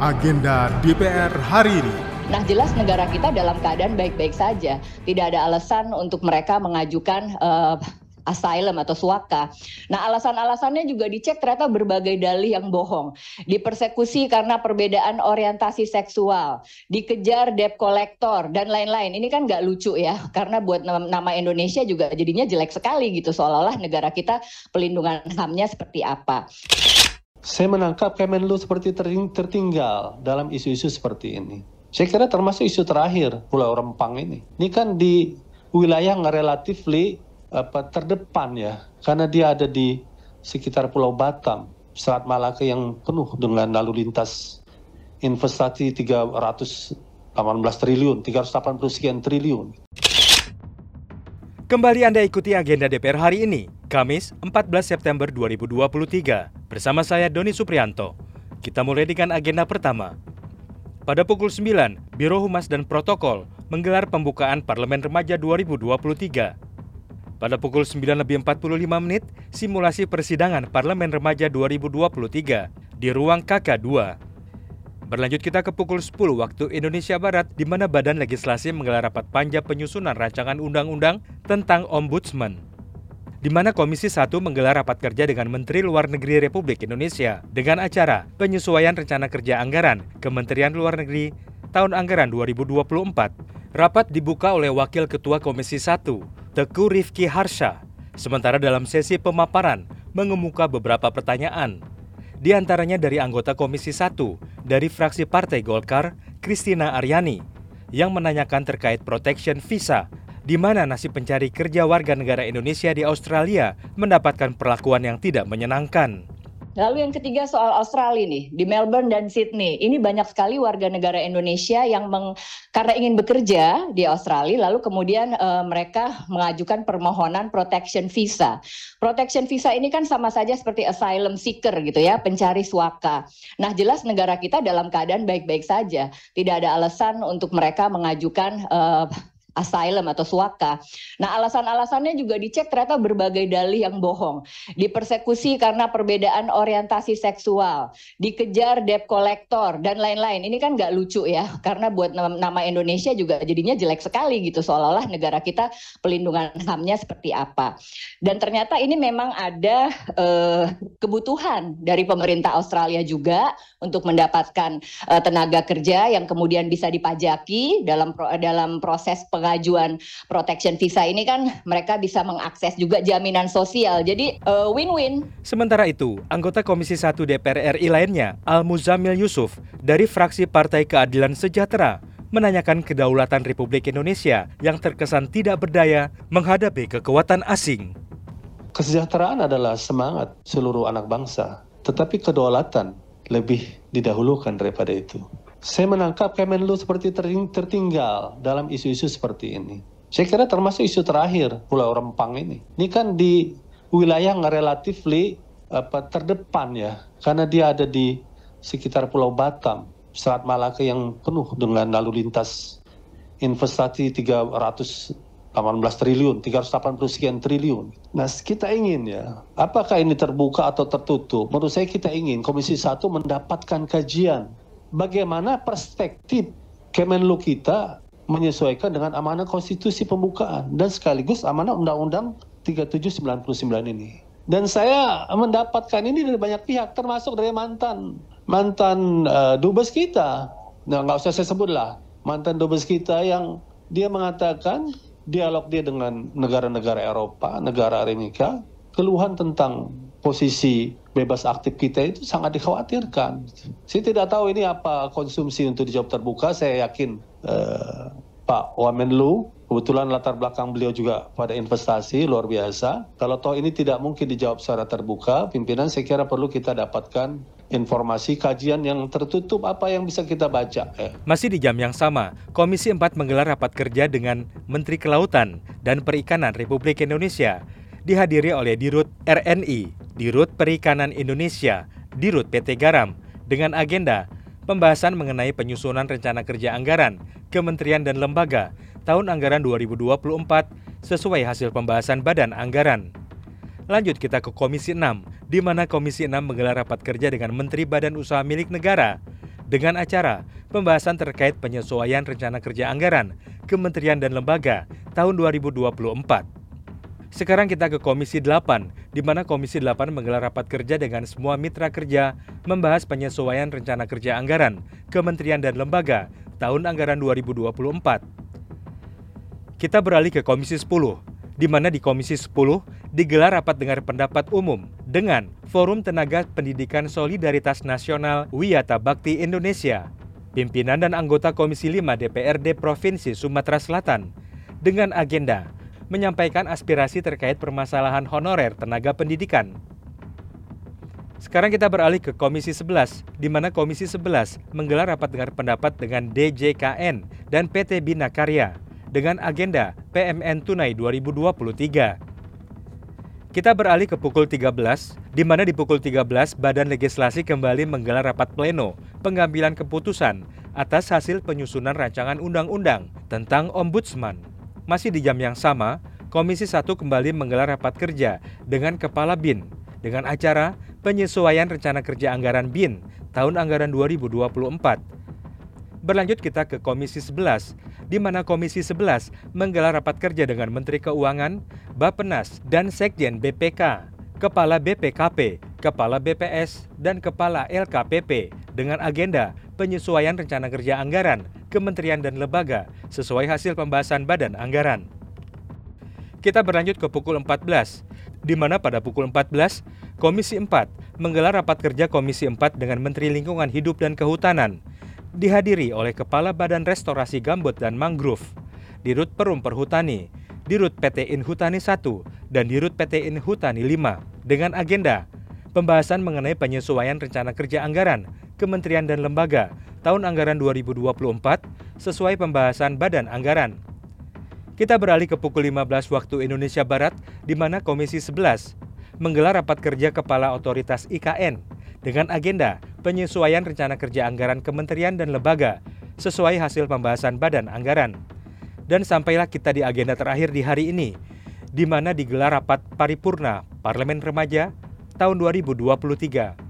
agenda DPR hari ini. Nah, jelas negara kita dalam keadaan baik-baik saja. Tidak ada alasan untuk mereka mengajukan uh, asylum atau suaka. Nah, alasan-alasannya juga dicek ternyata berbagai dalih yang bohong. Dipersekusi karena perbedaan orientasi seksual, dikejar debt collector dan lain-lain. Ini kan nggak lucu ya, karena buat nama Indonesia juga jadinya jelek sekali gitu seolah-olah negara kita pelindungan HAM-nya seperti apa. Saya menangkap Kemenlu seperti tertinggal dalam isu-isu seperti ini. Saya kira termasuk isu terakhir Pulau Rempang ini. Ini kan di wilayah yang relatif terdepan ya, karena dia ada di sekitar Pulau Batam, Selat Malaka yang penuh dengan lalu lintas investasi 318 triliun, 380 sekian triliun. Kembali Anda ikuti agenda DPR hari ini, Kamis 14 September 2023. Bersama saya Doni Suprianto. Kita mulai dengan agenda pertama. Pada pukul 9, Biro Humas dan Protokol menggelar pembukaan Parlemen Remaja 2023. Pada pukul 9 lebih 45 menit, simulasi persidangan Parlemen Remaja 2023 di ruang KK2 Berlanjut kita ke pukul 10 waktu Indonesia Barat di mana Badan Legislasi menggelar rapat panja penyusunan rancangan undang-undang tentang Ombudsman. Di mana Komisi 1 menggelar rapat kerja dengan Menteri Luar Negeri Republik Indonesia dengan acara penyesuaian rencana kerja anggaran Kementerian Luar Negeri tahun anggaran 2024. Rapat dibuka oleh Wakil Ketua Komisi 1, Teguh Rifki Harsha. Sementara dalam sesi pemaparan mengemuka beberapa pertanyaan di antaranya dari anggota Komisi 1 dari fraksi Partai Golkar, Kristina Aryani, yang menanyakan terkait protection visa, di mana nasib pencari kerja warga negara Indonesia di Australia mendapatkan perlakuan yang tidak menyenangkan. Lalu yang ketiga soal Australia nih, di Melbourne dan Sydney. Ini banyak sekali warga negara Indonesia yang meng, karena ingin bekerja di Australia, lalu kemudian uh, mereka mengajukan permohonan protection visa. Protection visa ini kan sama saja seperti asylum seeker gitu ya, pencari suaka. Nah jelas negara kita dalam keadaan baik-baik saja. Tidak ada alasan untuk mereka mengajukan uh, asylum atau suaka. Nah, alasan-alasannya juga dicek ternyata berbagai dalih yang bohong. Dipersekusi karena perbedaan orientasi seksual, dikejar debt collector dan lain-lain. Ini kan nggak lucu ya, karena buat nama Indonesia juga jadinya jelek sekali gitu seolah-olah negara kita pelindungan HAM-nya seperti apa. Dan ternyata ini memang ada eh, kebutuhan dari pemerintah Australia juga untuk mendapatkan eh, tenaga kerja yang kemudian bisa dipajaki dalam dalam proses pengajuan protection visa ini kan mereka bisa mengakses juga jaminan sosial. Jadi uh, win-win. Sementara itu, anggota Komisi 1 DPR RI lainnya, Al Muzamil Yusuf dari fraksi Partai Keadilan Sejahtera menanyakan kedaulatan Republik Indonesia yang terkesan tidak berdaya menghadapi kekuatan asing. Kesejahteraan adalah semangat seluruh anak bangsa, tetapi kedaulatan lebih didahulukan daripada itu. Saya menangkap Kemenlu seperti tertinggal dalam isu-isu seperti ini. Saya kira termasuk isu terakhir Pulau Rempang ini. Ini kan di wilayah yang relatif apa, terdepan ya, karena dia ada di sekitar Pulau Batam, Selat Malaka yang penuh dengan lalu lintas investasi 318 triliun, 380 sekian triliun. Nah, kita ingin ya, apakah ini terbuka atau tertutup? Menurut saya kita ingin Komisi 1 mendapatkan kajian bagaimana perspektif Kemenlu kita menyesuaikan dengan amanah konstitusi pembukaan dan sekaligus amanah Undang-Undang 3799 ini. Dan saya mendapatkan ini dari banyak pihak, termasuk dari mantan mantan uh, dubes kita. Nah, nggak usah saya sebut lah, mantan dubes kita yang dia mengatakan dialog dia dengan negara-negara Eropa, negara Amerika, keluhan tentang posisi bebas aktif kita itu sangat dikhawatirkan. Saya tidak tahu ini apa konsumsi untuk dijawab terbuka. Saya yakin uh, Pak Wamenlu kebetulan latar belakang beliau juga pada investasi luar biasa. Kalau toh ini tidak mungkin dijawab secara terbuka, pimpinan saya kira perlu kita dapatkan informasi kajian yang tertutup apa yang bisa kita baca. Eh. Masih di jam yang sama, Komisi 4 menggelar rapat kerja dengan Menteri Kelautan dan Perikanan Republik Indonesia dihadiri oleh Dirut RNI, Dirut Perikanan Indonesia, Dirut PT Garam, dengan agenda pembahasan mengenai penyusunan rencana kerja anggaran Kementerian dan Lembaga tahun anggaran 2024 sesuai hasil pembahasan Badan Anggaran. Lanjut kita ke Komisi 6, di mana Komisi 6 menggelar rapat kerja dengan Menteri Badan Usaha Milik Negara dengan acara pembahasan terkait penyesuaian rencana kerja anggaran kementerian dan lembaga tahun 2024. Sekarang kita ke Komisi 8, di mana Komisi 8 menggelar rapat kerja dengan semua mitra kerja membahas penyesuaian rencana kerja anggaran kementerian dan lembaga tahun anggaran 2024. Kita beralih ke Komisi 10, di mana di Komisi 10 digelar rapat dengar pendapat umum dengan Forum Tenaga Pendidikan Solidaritas Nasional Wiyata Bakti Indonesia, pimpinan dan anggota Komisi 5 DPRD Provinsi Sumatera Selatan dengan agenda menyampaikan aspirasi terkait permasalahan honorer tenaga pendidikan. Sekarang kita beralih ke Komisi 11, di mana Komisi 11 menggelar rapat dengar pendapat dengan DJKN dan PT Bina Karya dengan agenda PMN Tunai 2023. Kita beralih ke pukul 13, di mana di pukul 13 Badan Legislasi kembali menggelar rapat pleno pengambilan keputusan atas hasil penyusunan rancangan undang-undang tentang Ombudsman. Masih di jam yang sama, Komisi 1 kembali menggelar rapat kerja dengan Kepala BIN dengan acara penyesuaian rencana kerja anggaran BIN tahun anggaran 2024. Berlanjut kita ke Komisi 11, di mana Komisi 11 menggelar rapat kerja dengan Menteri Keuangan, Bapenas, dan Sekjen BPK, Kepala BPKP, Kepala BPS, dan Kepala LKPP dengan agenda penyesuaian rencana kerja anggaran kementerian dan lembaga sesuai hasil pembahasan badan anggaran. Kita berlanjut ke pukul 14, di mana pada pukul 14, Komisi 4 menggelar rapat kerja Komisi 4 dengan Menteri Lingkungan Hidup dan Kehutanan, dihadiri oleh Kepala Badan Restorasi Gambut dan Mangrove, Dirut Perum Perhutani, Dirut PT Inhutani 1, dan Dirut PT Inhutani 5 dengan agenda pembahasan mengenai penyesuaian rencana kerja anggaran Kementerian dan Lembaga tahun anggaran 2024 sesuai pembahasan badan anggaran. Kita beralih ke pukul 15 waktu Indonesia Barat di mana Komisi 11 menggelar rapat kerja Kepala Otoritas IKN dengan agenda penyesuaian rencana kerja anggaran kementerian dan lembaga sesuai hasil pembahasan badan anggaran. Dan sampailah kita di agenda terakhir di hari ini, di mana digelar rapat paripurna Parlemen Remaja tahun 2023.